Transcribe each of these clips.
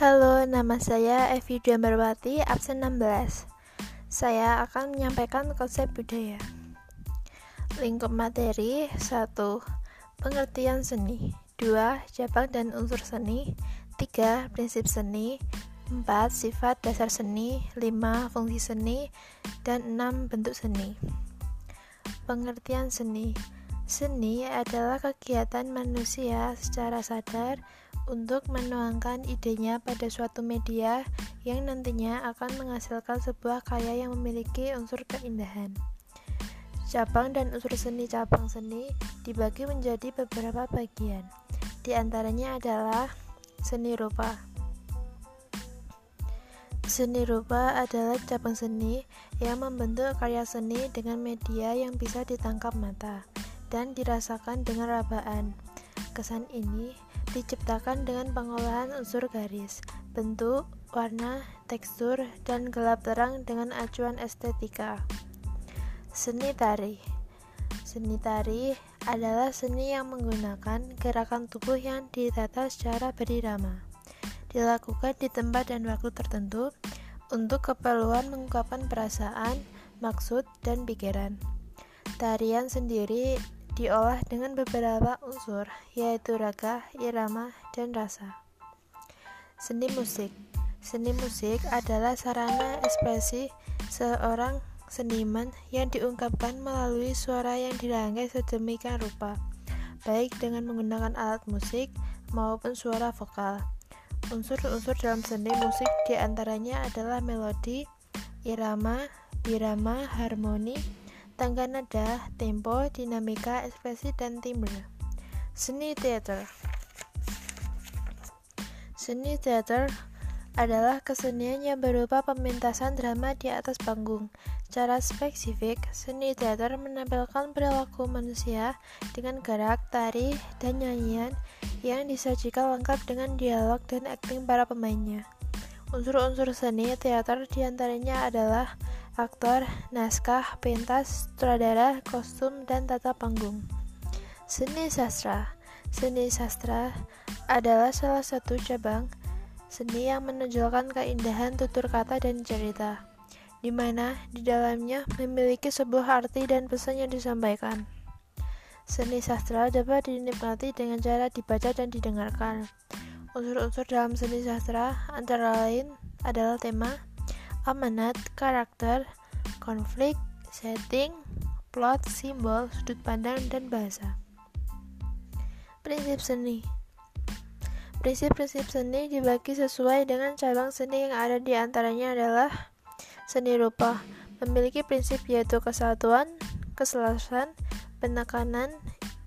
Halo, nama saya Evi Jambarwati, absen 16. Saya akan menyampaikan konsep budaya. Lingkup materi 1. Pengertian seni 2. Cabang dan unsur seni 3. Prinsip seni 4. Sifat dasar seni 5. Fungsi seni dan 6. Bentuk seni Pengertian seni Seni adalah kegiatan manusia secara sadar untuk menuangkan idenya pada suatu media yang nantinya akan menghasilkan sebuah karya yang memiliki unsur keindahan. Cabang dan unsur seni cabang seni dibagi menjadi beberapa bagian. Di antaranya adalah seni rupa. Seni rupa adalah cabang seni yang membentuk karya seni dengan media yang bisa ditangkap mata dan dirasakan dengan rabaan. Kesan ini diciptakan dengan pengolahan unsur garis, bentuk, warna, tekstur, dan gelap terang dengan acuan estetika. Seni tari Seni tari adalah seni yang menggunakan gerakan tubuh yang ditata secara berirama. Dilakukan di tempat dan waktu tertentu untuk keperluan mengungkapkan perasaan, maksud, dan pikiran. Tarian sendiri diolah dengan beberapa unsur, yaitu raga, irama, dan rasa. Seni musik Seni musik adalah sarana ekspresi seorang seniman yang diungkapkan melalui suara yang dirangkai sedemikian rupa, baik dengan menggunakan alat musik maupun suara vokal. Unsur-unsur dalam seni musik di antaranya adalah melodi, irama, birama, harmoni, tangga nada, tempo, dinamika, ekspresi, dan timbre. Seni teater Seni teater adalah kesenian yang berupa pementasan drama di atas panggung. Cara spesifik, seni teater menampilkan perilaku manusia dengan gerak, tari, dan nyanyian yang disajikan lengkap dengan dialog dan akting para pemainnya. Unsur-unsur seni teater di antaranya adalah aktor, naskah, pentas, sutradara, kostum, dan tata panggung. Seni sastra Seni sastra adalah salah satu cabang seni yang menonjolkan keindahan tutur kata dan cerita, di mana di dalamnya memiliki sebuah arti dan pesan yang disampaikan. Seni sastra dapat dinikmati dengan cara dibaca dan didengarkan. Unsur-unsur dalam seni sastra antara lain adalah tema, amanat, karakter, konflik, setting, plot, simbol, sudut pandang, dan bahasa. Prinsip seni Prinsip-prinsip seni dibagi sesuai dengan cabang seni yang ada di antaranya adalah seni rupa, memiliki prinsip yaitu kesatuan, keselasan, penekanan,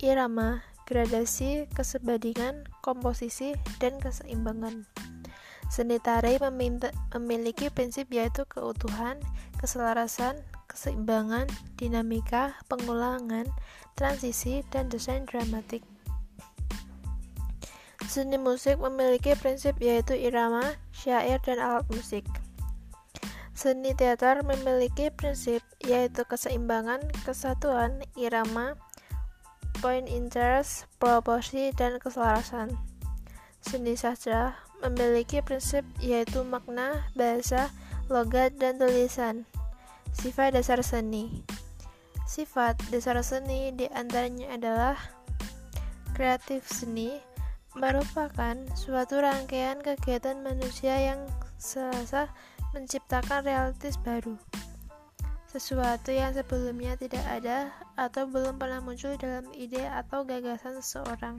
irama, gradasi, kesebandingan, komposisi, dan keseimbangan. Seni tari memiliki prinsip yaitu keutuhan, keselarasan, keseimbangan, dinamika, pengulangan, transisi, dan desain dramatik. Seni musik memiliki prinsip yaitu irama, syair, dan alat musik. Seni teater memiliki prinsip yaitu keseimbangan, kesatuan, irama, point interest, proporsi, dan keselarasan. Seni sastra memiliki prinsip yaitu makna, bahasa, logat, dan tulisan. Sifat dasar seni Sifat dasar seni di antaranya adalah kreatif seni merupakan suatu rangkaian kegiatan manusia yang selasa menciptakan realitas baru sesuatu yang sebelumnya tidak ada atau belum pernah muncul dalam ide atau gagasan seseorang.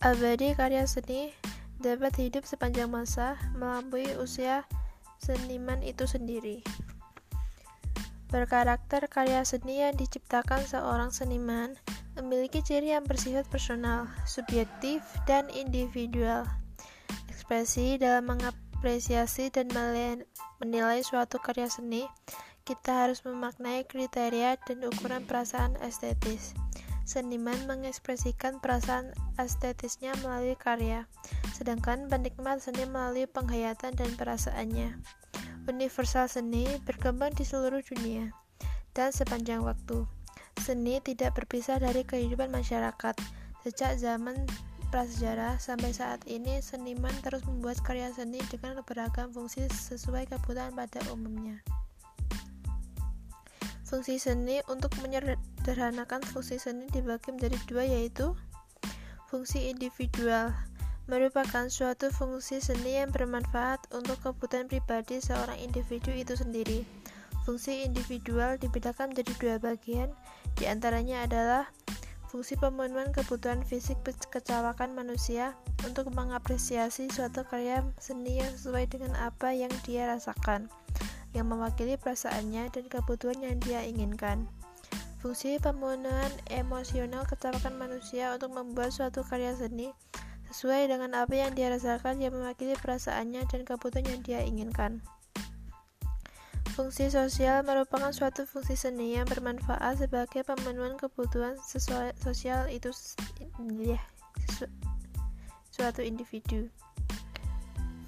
Abadi karya seni dapat hidup sepanjang masa melampaui usia seniman itu sendiri. Berkarakter karya seni yang diciptakan seorang seniman memiliki ciri yang bersifat personal, subjektif, dan individual. Ekspresi dalam mengapresiasi dan menilai suatu karya seni, kita harus memaknai kriteria dan ukuran perasaan estetis. Seniman mengekspresikan perasaan estetisnya melalui karya, sedangkan penikmat seni melalui penghayatan dan perasaannya. Universal seni berkembang di seluruh dunia dan sepanjang waktu. Seni tidak berpisah dari kehidupan masyarakat. Sejak zaman prasejarah sampai saat ini seniman terus membuat karya seni dengan beragam fungsi sesuai kebutuhan pada umumnya. Fungsi seni untuk menyederhanakan fungsi seni dibagi menjadi dua yaitu fungsi individual merupakan suatu fungsi seni yang bermanfaat untuk kebutuhan pribadi seorang individu itu sendiri. Fungsi individual dibedakan menjadi dua bagian, di antaranya adalah fungsi pemenuhan kebutuhan fisik kecawakan manusia untuk mengapresiasi suatu karya seni yang sesuai dengan apa yang dia rasakan yang mewakili perasaannya dan kebutuhan yang dia inginkan. Fungsi pemenuhan emosional kecapakan manusia untuk membuat suatu karya seni sesuai dengan apa yang dia rasakan yang mewakili perasaannya dan kebutuhan yang dia inginkan. Fungsi sosial merupakan suatu fungsi seni yang bermanfaat sebagai pemenuhan kebutuhan sosial itu ya, suatu individu.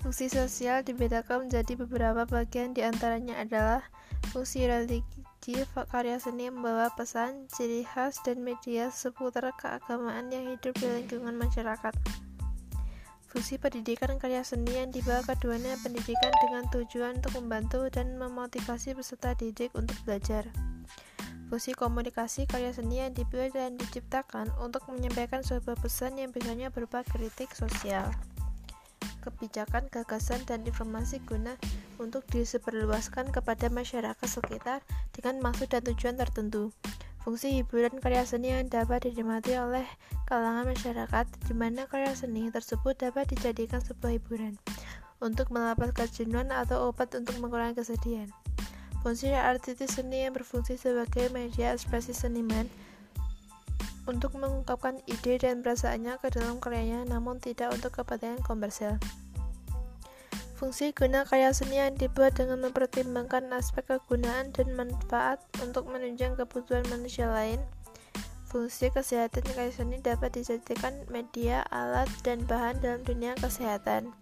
Fungsi sosial dibedakan menjadi beberapa bagian di antaranya adalah fungsi religi, karya seni membawa pesan, ciri khas, dan media seputar keagamaan yang hidup di lingkungan masyarakat. Fungsi pendidikan karya seni yang dibawa keduanya pendidikan dengan tujuan untuk membantu dan memotivasi peserta didik untuk belajar. Fungsi komunikasi karya seni yang dibuat dan diciptakan untuk menyampaikan sebuah pesan yang biasanya berupa kritik sosial kebijakan, gagasan, dan informasi guna untuk disebarluaskan kepada masyarakat sekitar dengan maksud dan tujuan tertentu. Fungsi hiburan karya seni yang dapat dinikmati oleh kalangan masyarakat, di mana karya seni tersebut dapat dijadikan sebuah hiburan untuk melepas kejenuhan atau obat untuk mengurangi kesedihan. Fungsi artistis seni yang berfungsi sebagai media ekspresi seniman untuk mengungkapkan ide dan perasaannya ke dalam karyanya namun tidak untuk kepentingan komersial. Fungsi guna karya seni yang dibuat dengan mempertimbangkan aspek kegunaan dan manfaat untuk menunjang kebutuhan manusia lain. Fungsi kesehatan karya seni dapat dijadikan media, alat, dan bahan dalam dunia kesehatan.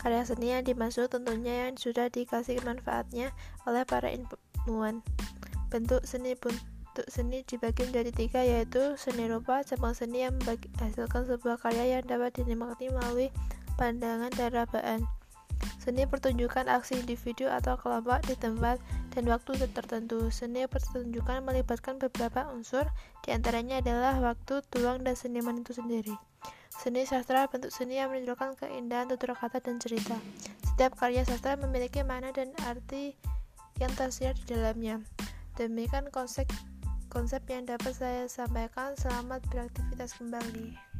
Karya seni yang dimaksud tentunya yang sudah dikasih manfaatnya oleh para ilmuwan. Bentuk seni bentuk seni dibagi menjadi tiga yaitu seni rupa, cabang seni yang menghasilkan sebuah karya yang dapat dinikmati melalui pandangan dan rabaan. Seni pertunjukan aksi individu atau kelompok di tempat dan waktu tertentu. Seni pertunjukan melibatkan beberapa unsur, di antaranya adalah waktu, tuang, dan seniman itu sendiri. Seni sastra bentuk seni yang menunjukkan keindahan tutur kata dan cerita. Setiap karya sastra memiliki makna dan arti yang tersiar di dalamnya. Demikian konsep konsep yang dapat saya sampaikan. Selamat beraktivitas kembali.